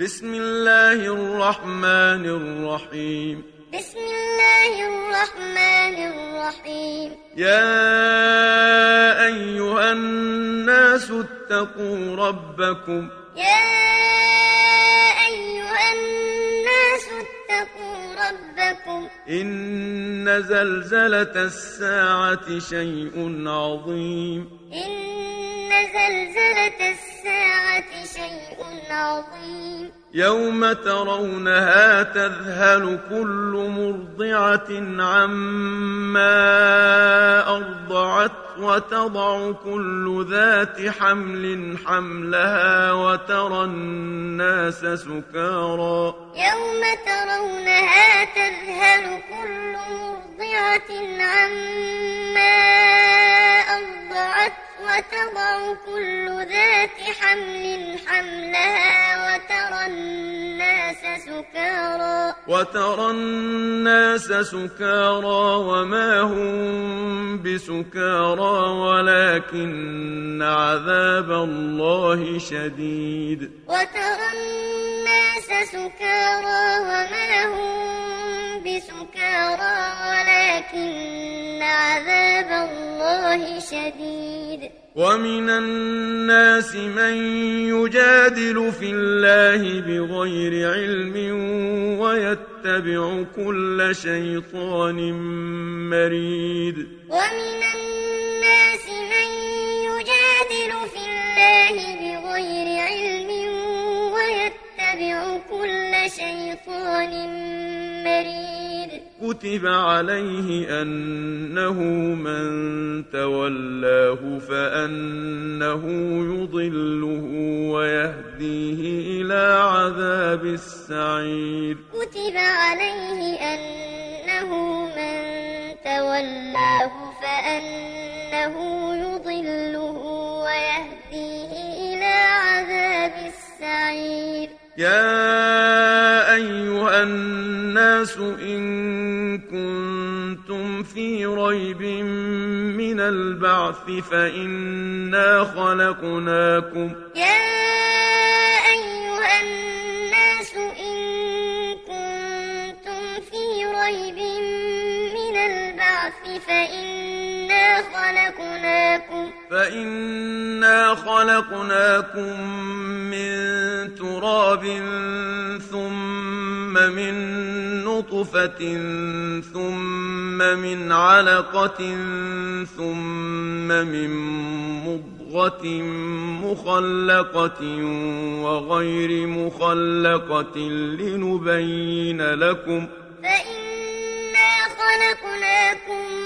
بسم الله الرحمن الرحيم. بسم الله الرحمن الرحيم. يا أيها الناس اتقوا ربكم. يا أيها الناس اتقوا ربكم. إن زلزلة الساعة شيء عظيم. إن زلزلة الساعة شيء عظيم. يوم ترونها تذهل كل مرضعة عما أرضعت وتضع كل ذات حمل حملها وترى الناس سكارى. يوم ترونها تذهل كل مرضعة عما أرضعت وتضع كل ذات حمل حملها وترى الناس سكارى. وترى الناس سكارى وما هم بسكارى ولكن عذاب الله شديد. وترى الناس سكارى وما هم بسكارى ولكن عذاب الله شديد. ومن الناس من يجادل في الله بغير علم ويتبع كل شيطان مريد. ومن الناس من يجادل في الله بغير علم ويتبع كل شيطان مريد. كتب عليه أنه من تولاه فأنه يضله ويهديه إلى عذاب السعير كتب عليه أنه من تولاه فأنه يضله ويهديه إلى عذاب السعير يا أيها الناس إن كنتم في ريب من البعث فإنا خلقناكم. يا أيها الناس إن كنتم في ريب من البعث فإنا خلقناكم. فإنا خلقناكم من تراب ثم من نطفة ثم من علقة ثم من مضغة مخلقة وغير مخلقة لنبين لكم فإنا خلقناكم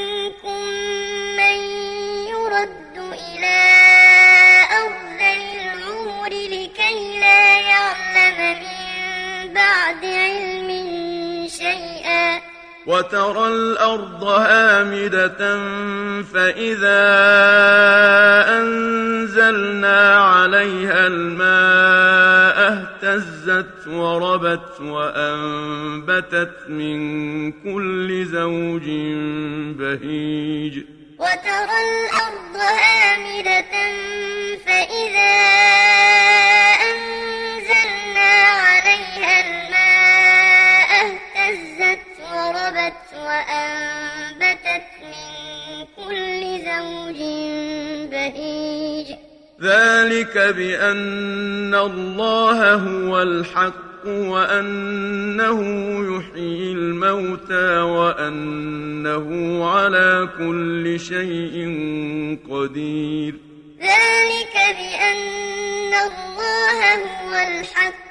بعد علم شيئا. وترى الأرض هامدة فإذا أنزلنا عليها الماء اهتزت وربت وأنبتت من كل زوج بهيج. وترى الأرض هامدة فإذا زوج بهيج. ذلك بأن الله هو الحق وأنه يحيي الموتى وأنه على كل شيء قدير. ذلك بأن الله هو الحق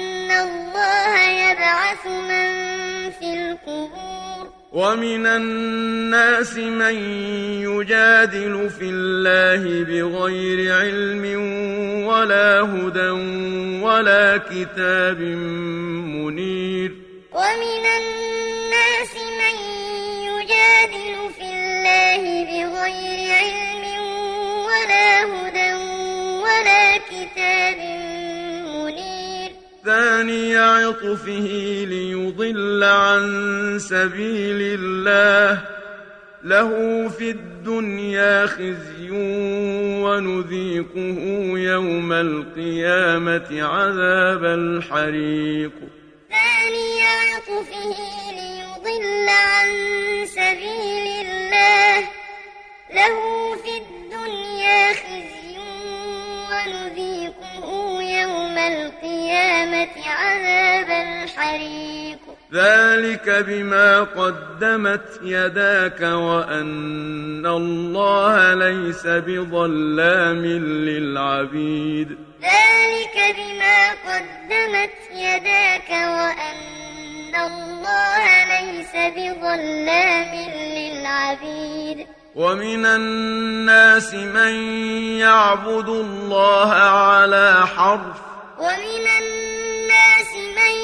الله يبعث من في القبور ومن الناس من يجادل في الله بغير علم ولا هدى ولا كتاب منير ومن الناس من يجادل في الله بغير علم ولا هدى ولا كتاب ثاني عطفه ليضل عن سبيل الله. له في الدنيا خزي ونذيقه يوم القيامة عذاب الحريق. ثاني عطفه ليضل عن سبيل الله. له في الدنيا خزي ونذيقه يوم القيامة عذاب الحريق. ذلك بما قدمت يداك وأن الله ليس بظلام للعبيد. ذلك بما قدمت يداك وأن الله ليس بظلام للعبيد. ومن الناس من يعبد الله على حرف ومن الناس من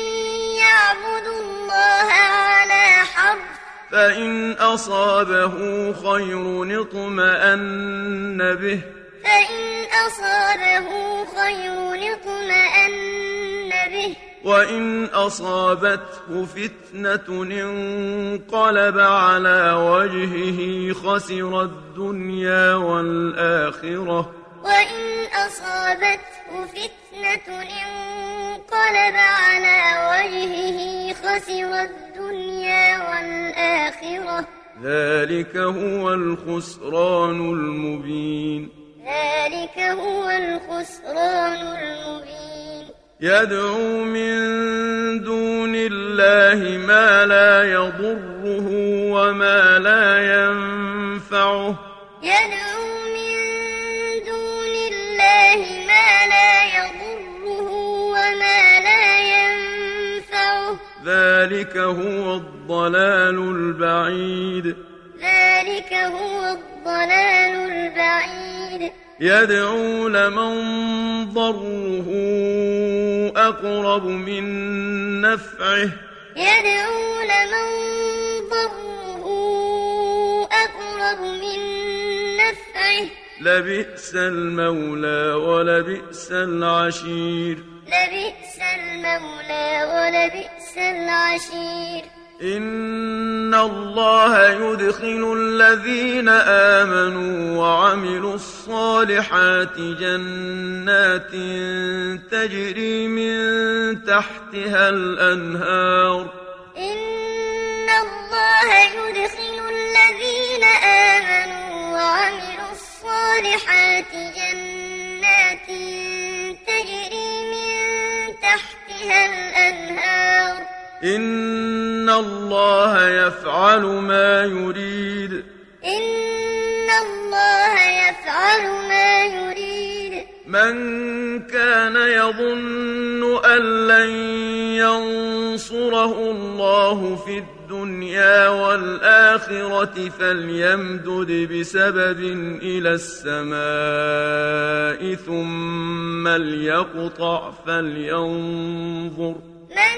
يعبد الله على حرف فإن أصابه خير اطمأن به. فإن أصابه خير اطمأن به. وإن أصابته فتنة انقلب على وجهه خسر الدنيا والآخرة. وإن أصابته فتنة انقلب على وجهه خسر الدنيا والآخرة. ذلك هو الخسران المبين. ذلك هو الخسران المبين. يدعو من دون الله ما لا يضره وما لا ينفعه. يدعو من دون الله ما لا يضره وما لا ينفعه. ذلك هو الضلال البعيد. ذلك هو الضلال البعيد. يدعو لمن ضره أقرب من نفعه. يدعو لمن ضره أقرب من نفعه. لبئس المولى ولبئس العشير. لبئس المولى ولبئس العشير. إن الله يدخل الذين آمنوا وعملوا الصالحات جنات تجري من تحتها الأنهار إن الله يدخل الذين آمنوا وعملوا الصالحات جنات تجري من تحتها الأنهار إن الله يفعل ما يريد إن الله يفعل ما يريد من كان يظن أن لن ينصر ينصره الله في الدنيا والآخرة فليمدد بسبب إلى السماء ثم ليقطع فلينظر من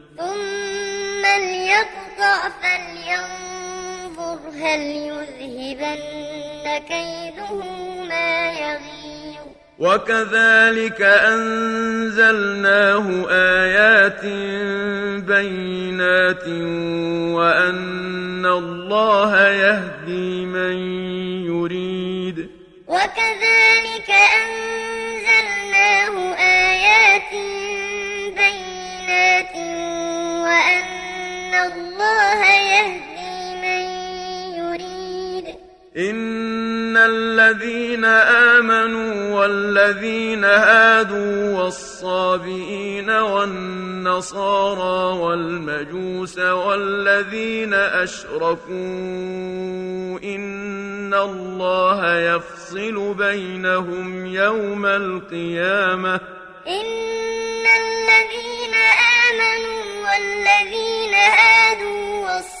ثم ليقطع فلينظر هل يذهبن كيده ما يغيظ وكذلك أنزلناه آيات بينات وأن الله يهدي من يريد. وكذلك أنزلناه آيات إن الذين آمنوا والذين هادوا والصابئين والنصارى والمجوس والذين أشركوا إن الله يفصل بينهم يوم القيامة إن الذين آمنوا والذين هادوا والصابئين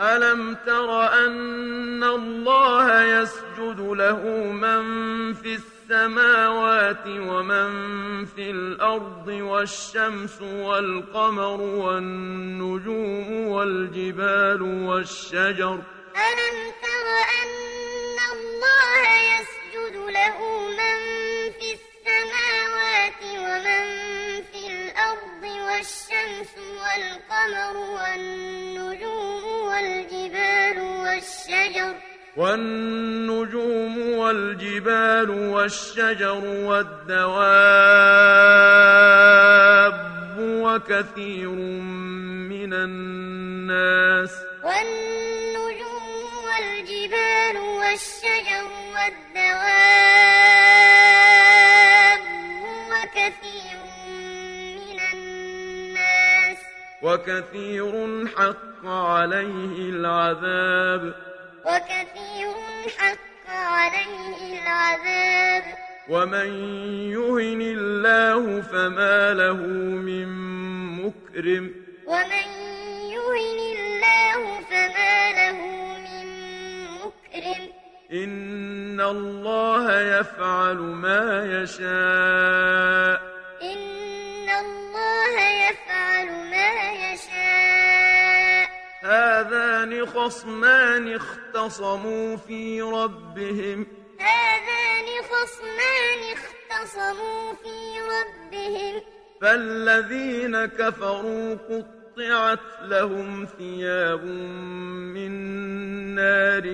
ألم تر أن الله يسجد له من في السماوات ومن في الأرض والشمس والقمر والنجوم والجبال والشجر ألم تر أن الله يسجد له من في السماوات ومن في الأرض والشمس والقمر والنجوم والجبال والشجر. والنجوم والجبال والشجر والدواب وكثير من الناس. والنجوم وكثير حق عليه العذاب. وكثير حق عليه العذاب. ومن يهن الله فما له من مكرم. ومن يهن الله فما له من مكرم. إن الله يفعل ما يشاء. إن هذان خصمان اختصموا في ربهم. هذان خصمان اختصموا في ربهم. فالذين كفروا قطعت لهم ثياب من نار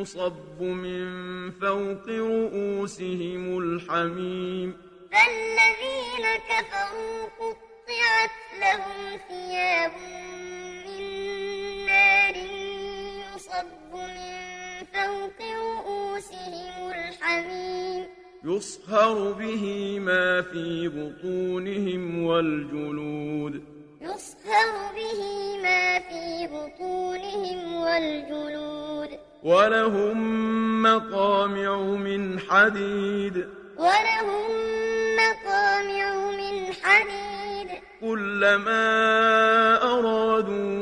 يصب من فوق رؤوسهم الحميم. فالذين كفروا قطعت لهم ثياب نار يصب من فوق رؤوسهم الحميم. يصهر به ما في بطونهم والجلود. يصهر به ما في بطونهم والجلود. ولهم مقامع من حديد. ولهم مقامع من حديد. كلما أرادوا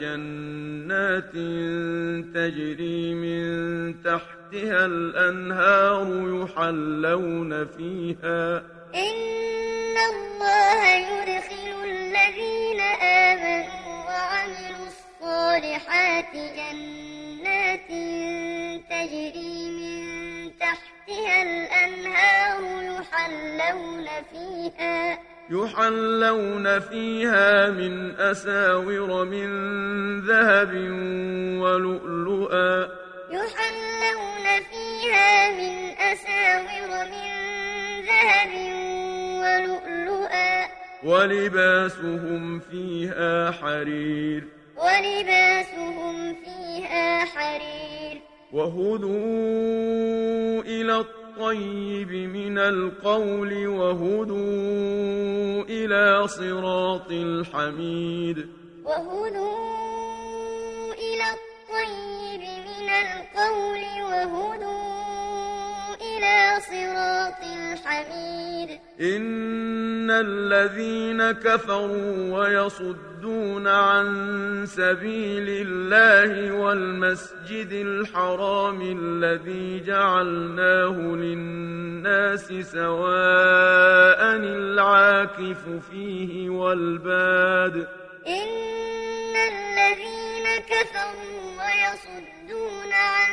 جنات تجري من تحتها الأنهار يحلون فيها. إن الله يدخل الذين آمنوا وعملوا الصالحات جنات تجري من تحتها الأنهار يحلون فيها. يحلون فيها من أساور من ذهب ولؤلؤا. يحلون فيها من أساور من ذهب ولؤلؤا. ولباسهم فيها حرير. ولباسهم فيها حرير. وهدوا إلى الطيب من القول وهدوا إلى صراط الحميد. وهدوا إلى الطيب من القول وهدوا إلى صراط الحميد. إن الذين كفروا ويصدون عن سبيل الله والمسجد الحرام الذي جعلناه للناس سواء العاكف فيه والباد. إن الذين كفروا ويصدون عن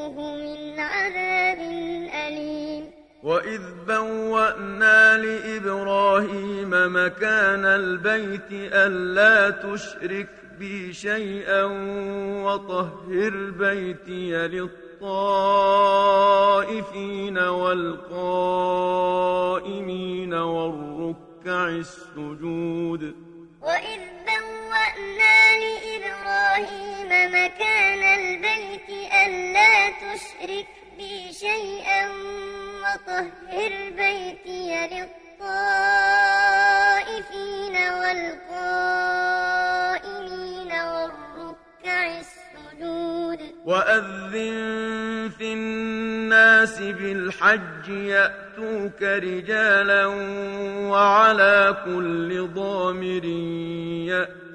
نذقه من عذاب أليم. وإذ بوأنا لإبراهيم مكان البيت ألا تشرك بي شيئا وطهر بيتي للطائفين والقائمين والركع السجود. وإذ بوأنا لإبراهيم مكان البيت ألا تشرك بي شيئا وطهر بيتي للطائفين والقائمين والركع السجود وأذن في الناس بالحج يأتوك رجالا وعلى كل ضامر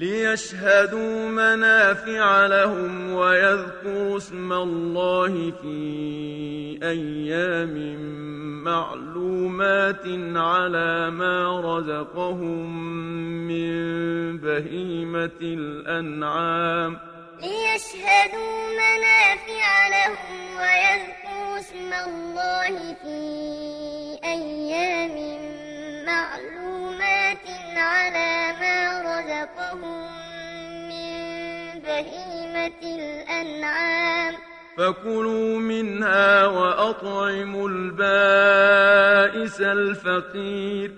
ليشهدوا منافع لهم ويذكروا اسم الله في أيام معلومات على ما رزقهم من بهيمة الأنعام. ليشهدوا منافع لهم ويذكروا اسم الله في أيام معلومات على ما رزقهم من بهيمة الأنعام فكلوا منها وأطعموا البائس الفقير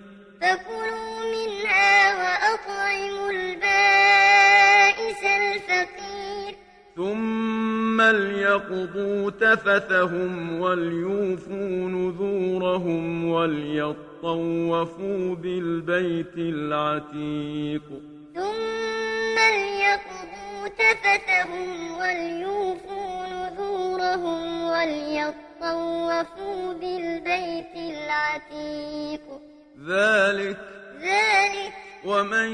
فكلوا منها وأطعموا البائس الفقير ثم ليقضوا تفثهم وليوفوا نذورهم وليطوفوا بالبيت العتيق ثم ليقضوا تفثهم وليوفوا نذورهم وليطوفوا بالبيت العتيق ذلك ذلك ومن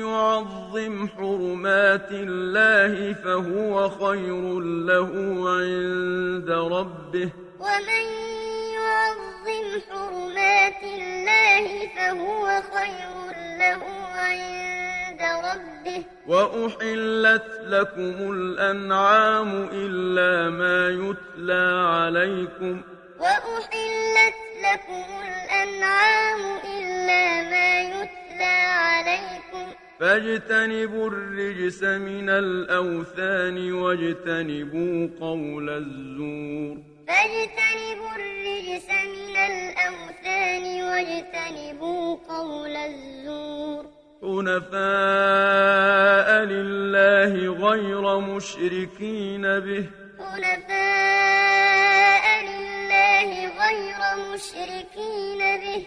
يعظم حرمات الله فهو خير له عند ربه. ومن يعظم حرمات الله فهو خير له عند ربه. وأحلت لكم الأنعام إلا ما يتلى عليكم. وأحلت لكم الأنعام إلا ما يتلى عليكم. فاجتنبوا الرجس من الأوثان واجتنبوا قول الزور. فاجتنبوا الرجس من الأوثان واجتنبوا قول الزور. حنفاء لله غير مشركين به. حنفاء لله غير مشركين به.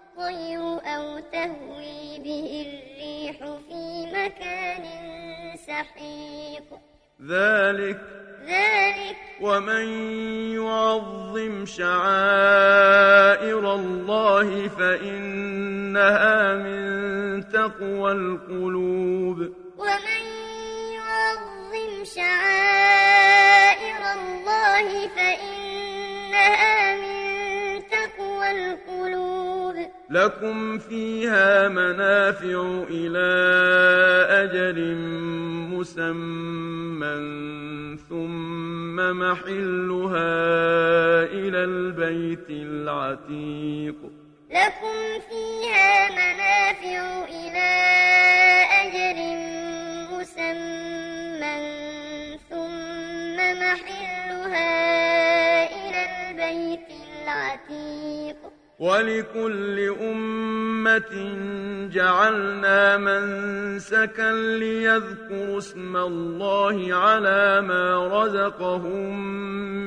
أو تهوي به الريح في مكان سحيق. ذلك ذلك ومن يعظم شعائر الله فإنها من تقوى القلوب. ومن يعظم شعائر الله فإنها من تقوى القلوب. لكم فيها منافع إلى أجل مسمى ثم محلها إلى البيت العتيق لكم فيها منافع إلى أجل مسمى ثم محلها إلى البيت العتيق ولكل أمة جعلنا منسكا ليذكروا اسم الله على ما رزقهم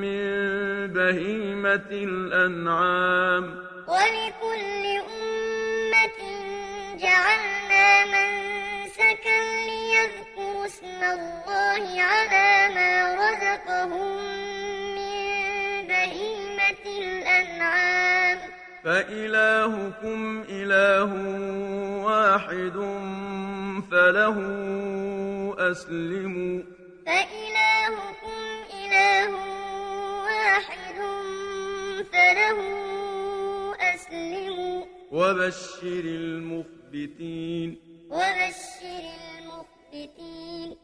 من بهيمة الأنعام. ولكل أمة جعلنا منسكا ليذكروا اسم الله على ما رزقهم فإلهكم إله واحد فله أسلموا فإلهكم إله واحد فله أسلموا وبشر المخبتين. وبشر المخبتين.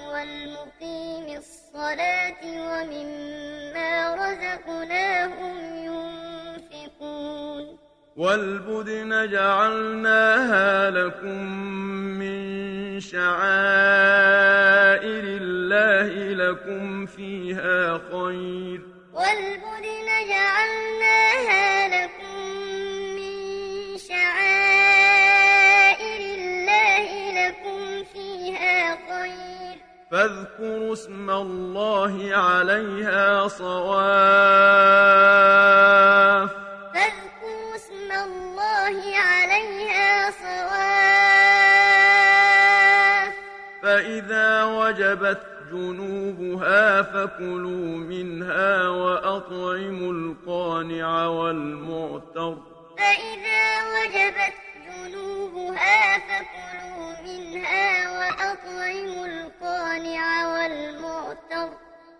والمقيم الصلاة ومما رزقناهم ينفقون. والبدن جعلناها لكم من شعائر الله لكم فيها خير. والبدن فاذكروا اسم الله عليها صواف. فاذكروا اسم الله عليها صواف. فإذا وجبت جنوبها فكلوا منها وأطعموا القانع والمعتر. فإذا وجبت جنوبها فكلوا منها وأطعموا القانع والمعتر.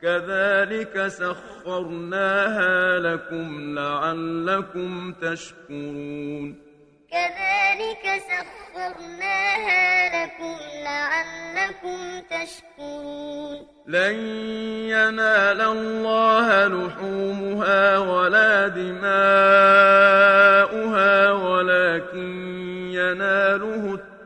كذلك سخرناها لكم لعلكم تشكرون. كذلك سخرناها لكم لعلكم تشكرون. لن ينال الله لحومها ولا دماؤها ولكن يناله التقوى.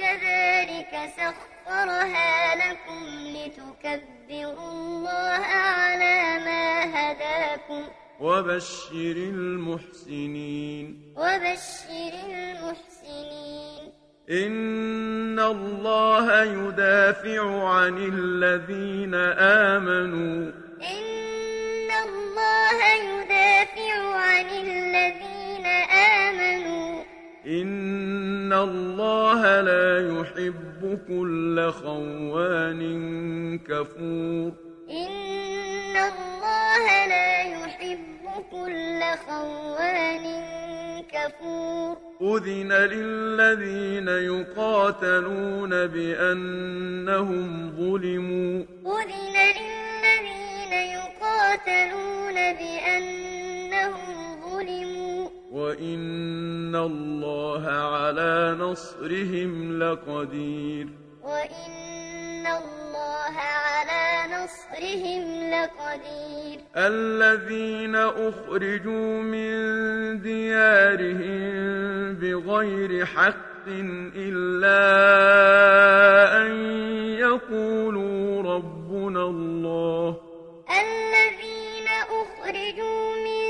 كذلك سخرها لكم لتكبروا الله على ما هداكم. وبشر المحسنين. وبشر المحسنين. إن الله يدافع عن الذين آمنوا. الله لا يحب كل خوان كفور. إن الله لا يحب كل خوان كفور. أذن للذين يقاتلون بأنهم ظلموا. أذن للذين يقاتلون بأنهم وإن الله على نصرهم لقدير وإن الله على نصرهم لقدير الذين أخرجوا من ديارهم بغير حق إلا أن يقولوا ربنا الله الذين أخرجوا من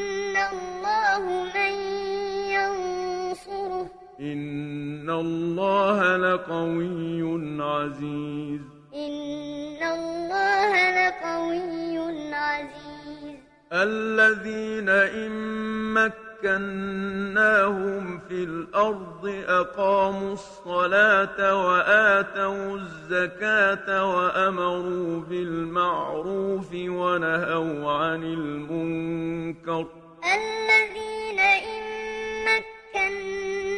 إن الله لقوي عزيز إن الله لقوي عزيز الذين إن مكناهم في الأرض أقاموا الصلاة وآتوا الزكاة وأمروا بالمعروف ونهوا عن المنكر الذين إن مكناهم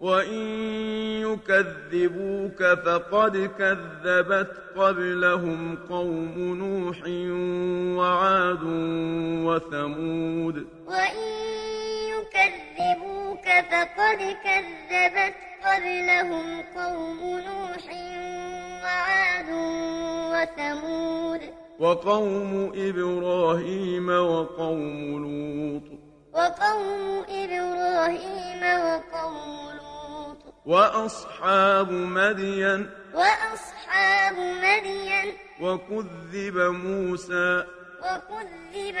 وإن يكذبوك فقد كذبت قبلهم قوم نوح وعاد وثمود وإن يكذبوك فقد كذبت قبلهم قوم نوح وعاد وثمود وقوم إبراهيم وقوم لوط وقوم إبراهيم وقوم لوط. وأصحاب مدين وأصحاب مدين. وكذب موسى وكذب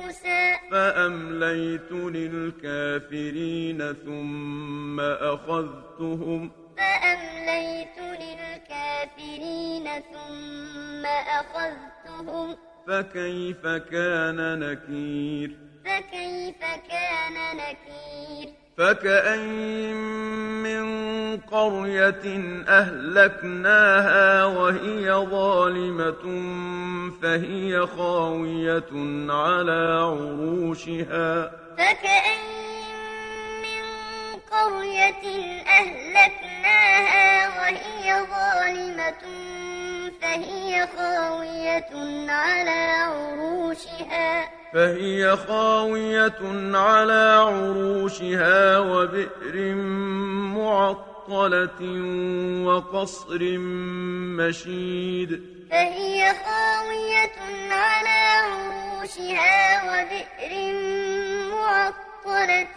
موسى. فأمليت للكافرين ثم أخذتهم فأمليت للكافرين ثم أخذتهم. فكيف كان نكير؟ فكيف كان نكير؟ فكأين من قرية أهلكناها وهي ظالمة فهي خاوية على عروشها. فكأين من قرية أهلكناها وهي ظالمة فهي خاوية على عروشها. فهي خاوية على عروشها وبئر معطلة وقصر مشيد. فهي خاوية على عروشها وبئر معطلة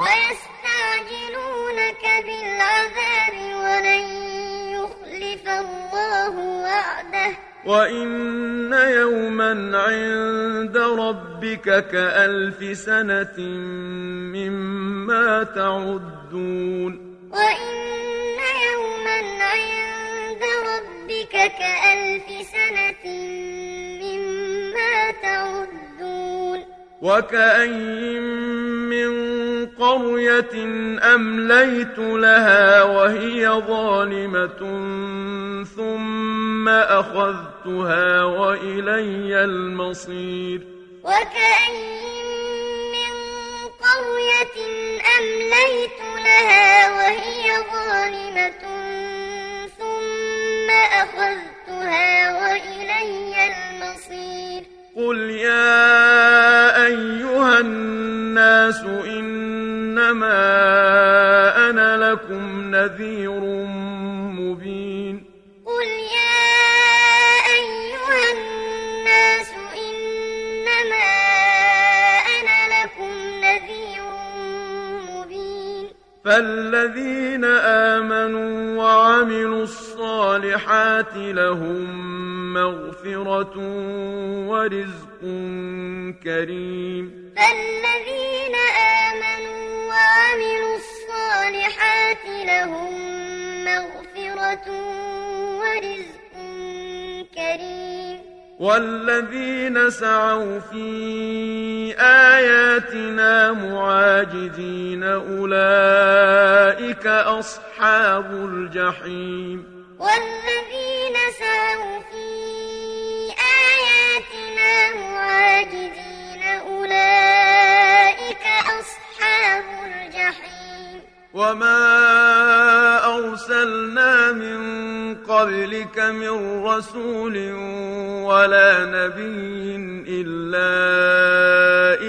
ويستعجلونك بالعذاب ولن يخلف الله وعده. وإن يوما عند ربك كألف سنة مما تعدون. وإن يوما عند ربك كألف سنة مما تعدون. وكأين من قرية أمليت لها وهي ظالمة ثم أخذتها وإلي المصير. وكأين من قرية أمليت لها وهي ظالمة ثم أخذتها وإلي المصير. قل يا أيها الناس إنما أنا لكم نذير مبين قل يا أيها الناس إنما أنا لكم نذير مبين فالذين آمنوا وعملوا الصالحات لهم مغفرة ورزق كريم فالذين آمنوا وعملوا الصالحات لهم مغفرة ورزق كريم. والذين سعوا في آياتنا معاجزين أولئك أصحاب الجحيم. والذين سعوا في آياتنا معاجزين وما أرسلنا من قبلك من رسول ولا نبي إلا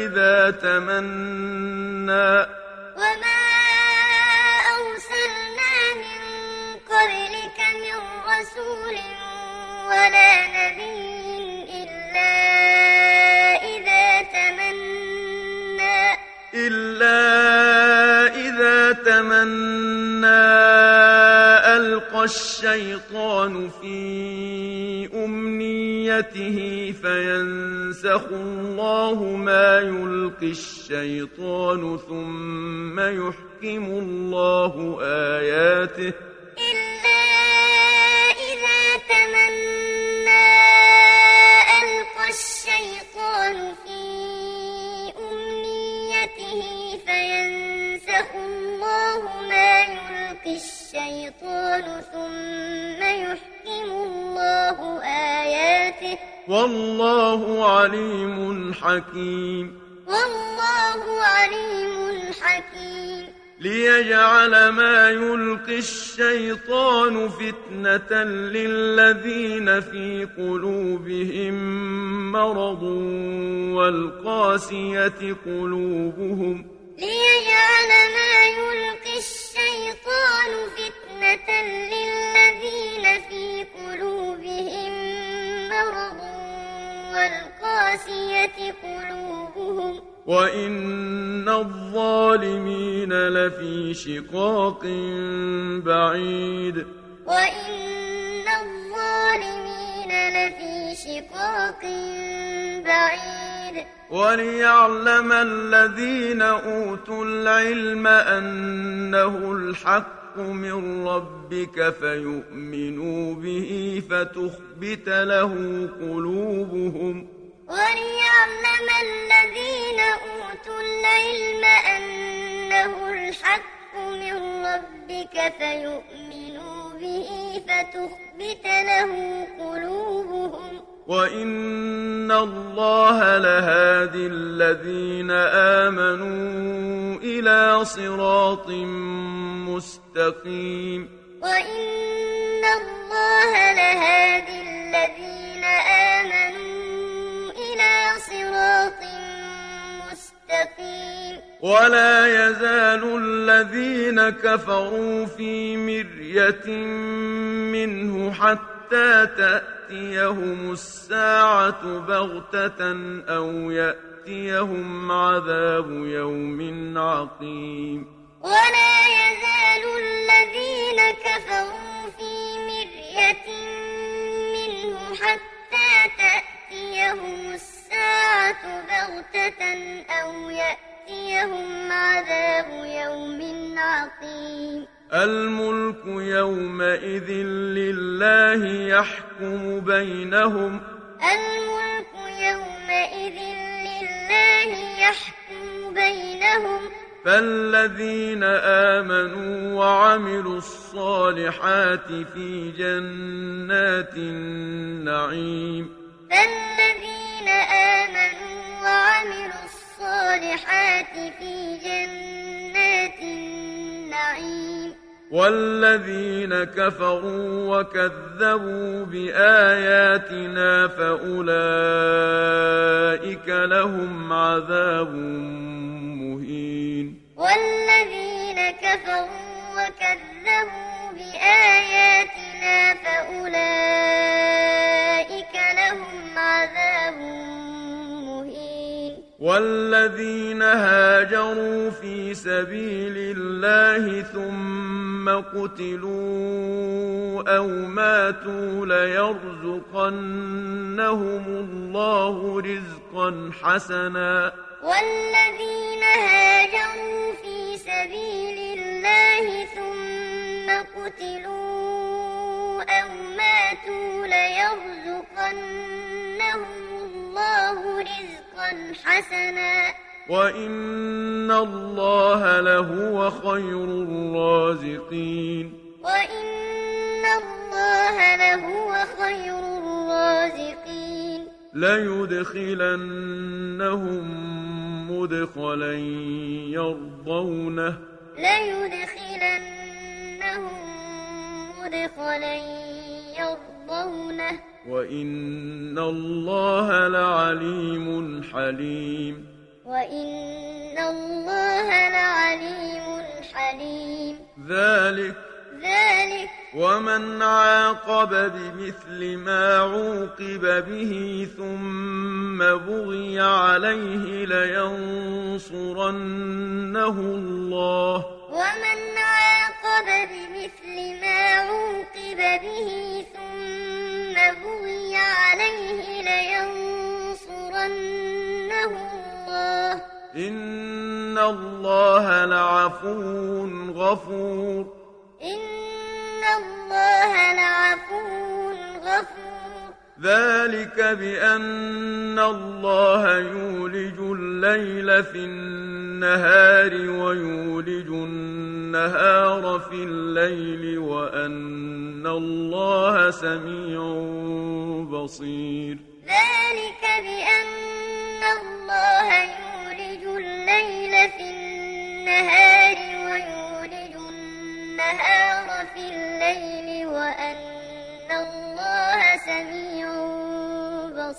إذا تمنى الشيطان في أمنيته فينسخ الله ما يلقي الشيطان ثم يحكم الله آياته والله عليم حكيم. والله عليم حكيم. ليجعل ما يلقي الشيطان فتنة للذين في قلوبهم مرض والقاسية قلوبهم. ليجعل ما يلقي الشيطان شقاق بعيد. وإن الظالمين لفي شقاق بعيد. وليعلم الذين أوتوا العلم أنه الحق من ربك فيؤمنوا به فتخبت له قلوبهم. وليعلم الذين أوتوا العلم أنه الحق من ربك فيؤمنوا به فتخبت له قلوبهم. وإن الله لهادي الذين آمنوا إلى صراط مستقيم. وإن الله لهادي الذين آمنوا إلى صراط مستقيم. ولا يزال الذين كفروا في مرية منه حتى تأتيهم الساعة بغتة أو يأتيهم عذاب يوم عقيم. ولا يزال الذين كفروا في مرية منه حتى تأتيهم الساعة بغتة أو يأتيهم عذاب يوم عقيم الملك يومئذ لله يحكم بينهم. الملك يومئذ لله يحكم بينهم. فالذين آمنوا وعملوا الصالحات في جنات النعيم. فالذين آمنوا وعملوا الصالحات في جنات النعيم. والذين كفروا وكذبوا بآياتنا فأولئك لهم عذاب مهين. والذين كفروا وكذبوا بآياتنا فأولئك لهم عذاب مهين والذين هاجروا في سبيل الله ثم قتلوا أو ماتوا ليرزقنهم الله رزقا حسنا والذين هاجروا في سبيل الله ثم قتلوا أو ماتوا ليرزقنهم الله رزقا حسنا. وإن الله لهو خير الرازقين. وإن الله لهو خير الرازقين. ليدخلنهم مدخلا يرضونه. ليدخلنهم مدخلا يرضونه. وإن الله لعليم حليم وإن الله لعليم حليم ذلك ذلك ومن عاقب بمثل ما عوقب به ثم بغي عليه لينصرنه الله ومن عاقب بمثل ما عوقب به ثم بغي عليه لينصرنه الله. إن الله لعفو غفور. إن الله لعفو غفور. ذلك بأن الله يولج الليل في النهار ويولج النهار في الليل وأن الله سميع بصير. ذلك بأن الله يولج الليل في النهار ويولج النهار في الليل وأن الله سميع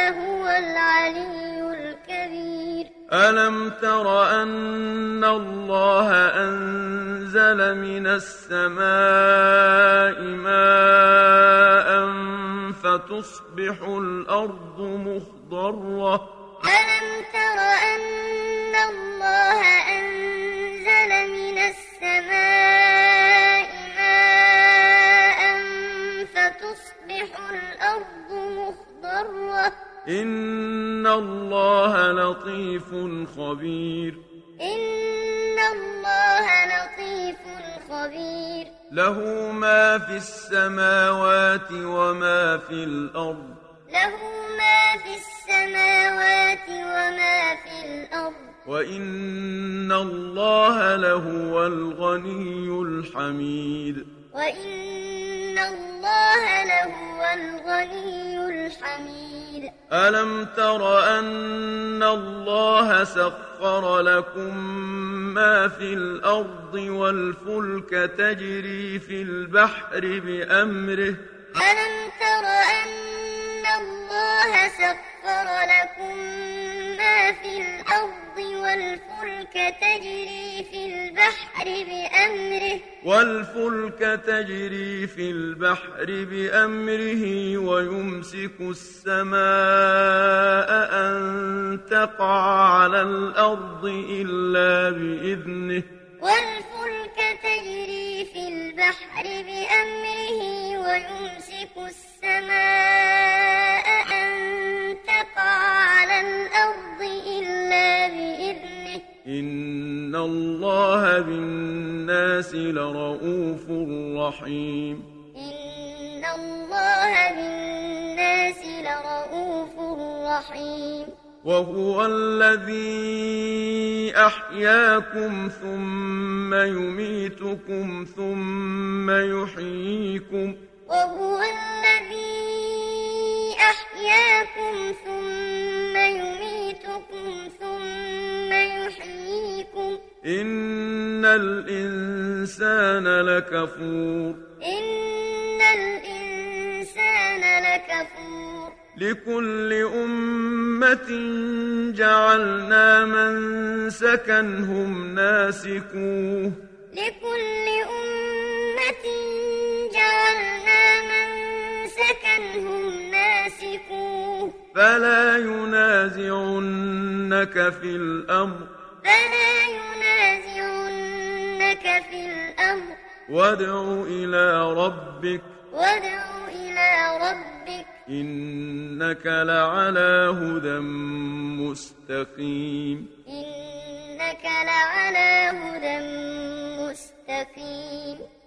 الله هو العلي الكبير. ألم تر أن الله أنزل من السماء ماء فتصبح الأرض مخضرة؟ ألم تر أن الله أنزل من السماء ماء فتصبح الأرض مخضرة؟ إن الله لطيف خبير إن الله لطيف خبير له ما في السماوات وما في الأرض له ما في السماوات وما في الأرض وإن الله لهو الغني الحميد وإن الله لهو الغني الحميد ألم تر أن الله سخر لكم ما في الأرض والفلك تجري في البحر بأمره؟ ألم تر أن الله سخر لكم ما في الأرض والفلك تجري في البحر بأمره. والفلك تجري في البحر بأمره ويمسك السماء أن تقع على الأرض إلا بإذنه. والفلك تجري في البحر بأمره ويمسك السماء على الأرض إلا بإذنه. إن الله بالناس لرؤوف رحيم. إن الله بالناس لرؤوف رحيم. وهو الذي أحياكم ثم يميتكم ثم يحييكم. وهو الذي أحياكم ثم يميتكم ثم يحييكم. إن الإنسان لكفور. إن الإنسان لكفور. لكل أمة جعلنا من سكنهم ناسكوه. لكل أمة فلا ينازعنك في الأمر. فلا ينازعنك في الأمر. وادع إلى ربك. وادع إلى ربك. إنك لعلى هدى مستقيم. إنك لعلى هدى مستقيم.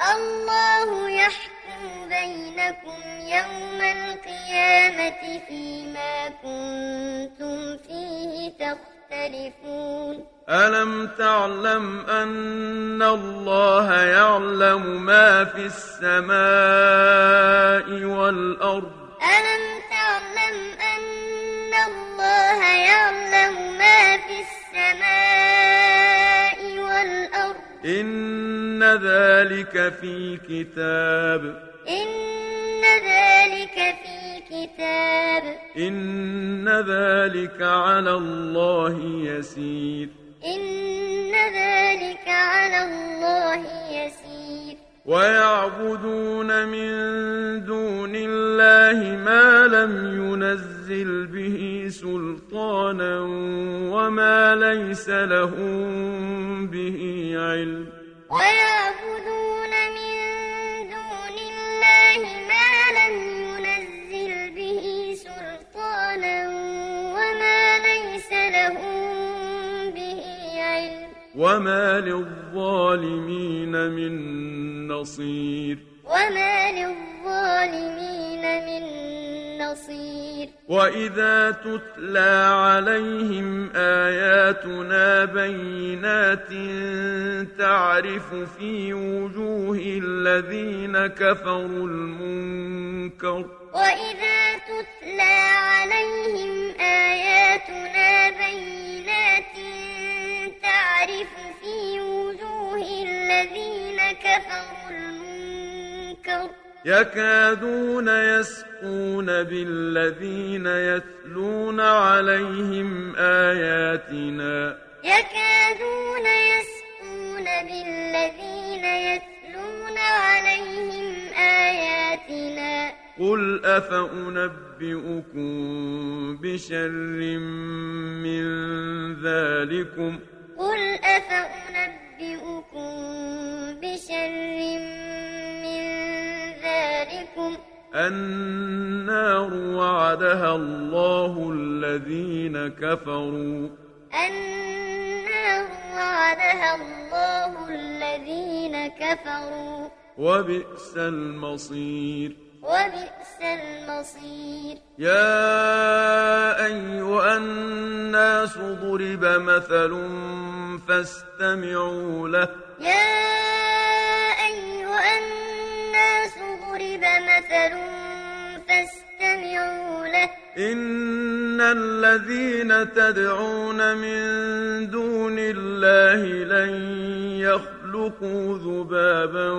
الله يحكم بينكم يوم القيامة فيما كنتم فيه تختلفون. ألم تعلم أن الله يعلم ما في السماء والأرض؟ ألم تعلم أن الله يعلم ما في السماء والأرض. إن ذلك في كتاب. إن ذلك في كتاب. إن ذلك على الله يسير. إن ذلك على الله يسير. ويعبدون من دون الله ما لم ينزل به سلطانا وما ليس لهم به علم. ويعبدون من دون الله ما لم ينزل به سلطانا وما ليس لهم به علم. وما للظالمين من نصير. وما للظالمين بصير. وإذا تتلى عليهم آياتنا بينات تعرف في وجوه الذين كفروا المنكر. وإذا تتلى عليهم آياتنا بينات تعرف في وجوه الذين كفروا المنكر. يكادون يسقون بالذين يتلون عليهم آياتنا. يكادون يسقون بالذين يتلون عليهم آياتنا. قل أفأنبئكم بشر من ذلكم؟ النار وعدها الله الذين كفروا. النار وعدها الله الذين كفروا. وبئس المصير. وبئس المصير. يا أيها الناس ضرب مثل فاستمعوا له. يا أيها الناس ضرب مثل فاستمعوا له إن الذين تدعون من دون الله لن يخلقوا ذبابا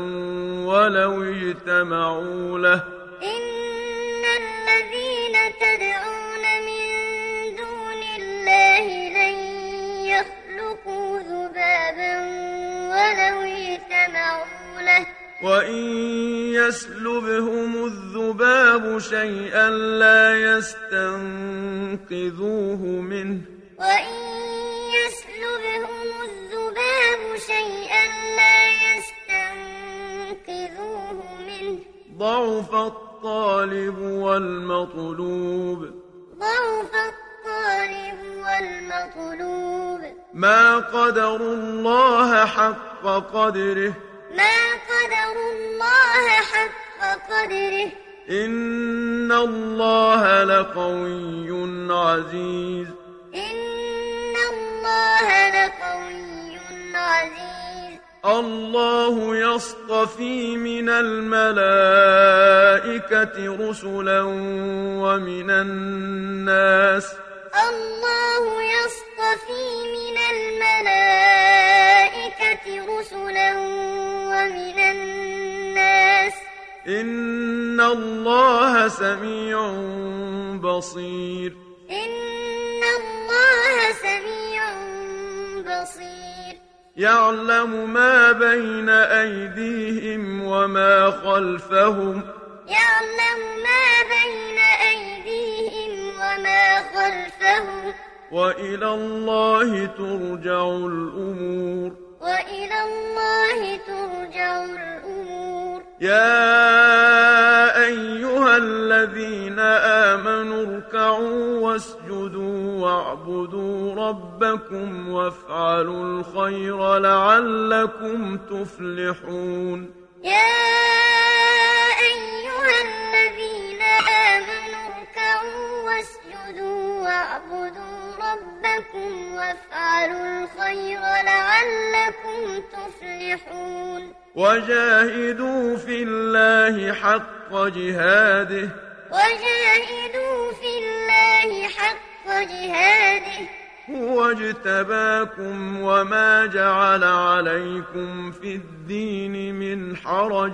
ولو اجتمعوا له. إن الذين تدعون من دون الله لن يخلقوا ذبابا ولو اجتمعوا وإن يسلبهم الذباب شيئا لا يستنقذوه منه وإن يسلبهم الذباب شيئا لا يستنقذوه منه ضعف الطالب والمطلوب ضعف الطالب والمطلوب ما قدروا الله حق قدره ما قدر الله حق قدره. إن الله لقوي عزيز. إن الله لقوي عزيز. الله يصطفي من الملائكة رسلا ومن الناس. الله يصطفي من الملائكة رسلا ومن الناس. إن الله سميع بصير. إن الله سميع بصير. يعلم ما بين أيديهم وما خلفهم. يعلم ما بين أيديهم وما خلفهم. وإلى الله ترجع الأمور. وإلى الله ترجع الأمور. يا أيها الذين آمنوا اركعوا واسجدوا واعبدوا ربكم وافعلوا الخير لعلكم تفلحون. يا أيها الذين آمنوا اركعوا واسجدوا واعبدوا ربكم وافعلوا الخير لعلكم تفلحون. وجاهدوا في الله حق جهاده. وجاهدوا في الله حق جهاده. هو اجتباكم وما جعل عليكم في الدين من حرج.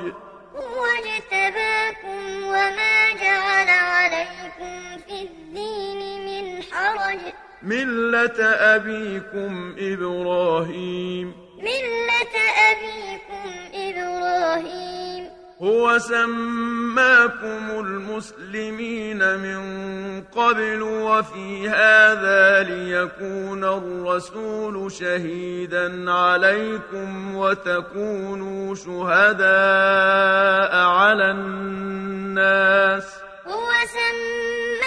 هو اجتباكم وما جعل عليكم في الدين من حرج. ملة أبيكم إبراهيم ملة أبيكم إبراهيم هو سماكم المسلمين من قبل وفي هذا ليكون الرسول شهيدا عليكم وتكونوا شهداء على الناس هو سماكم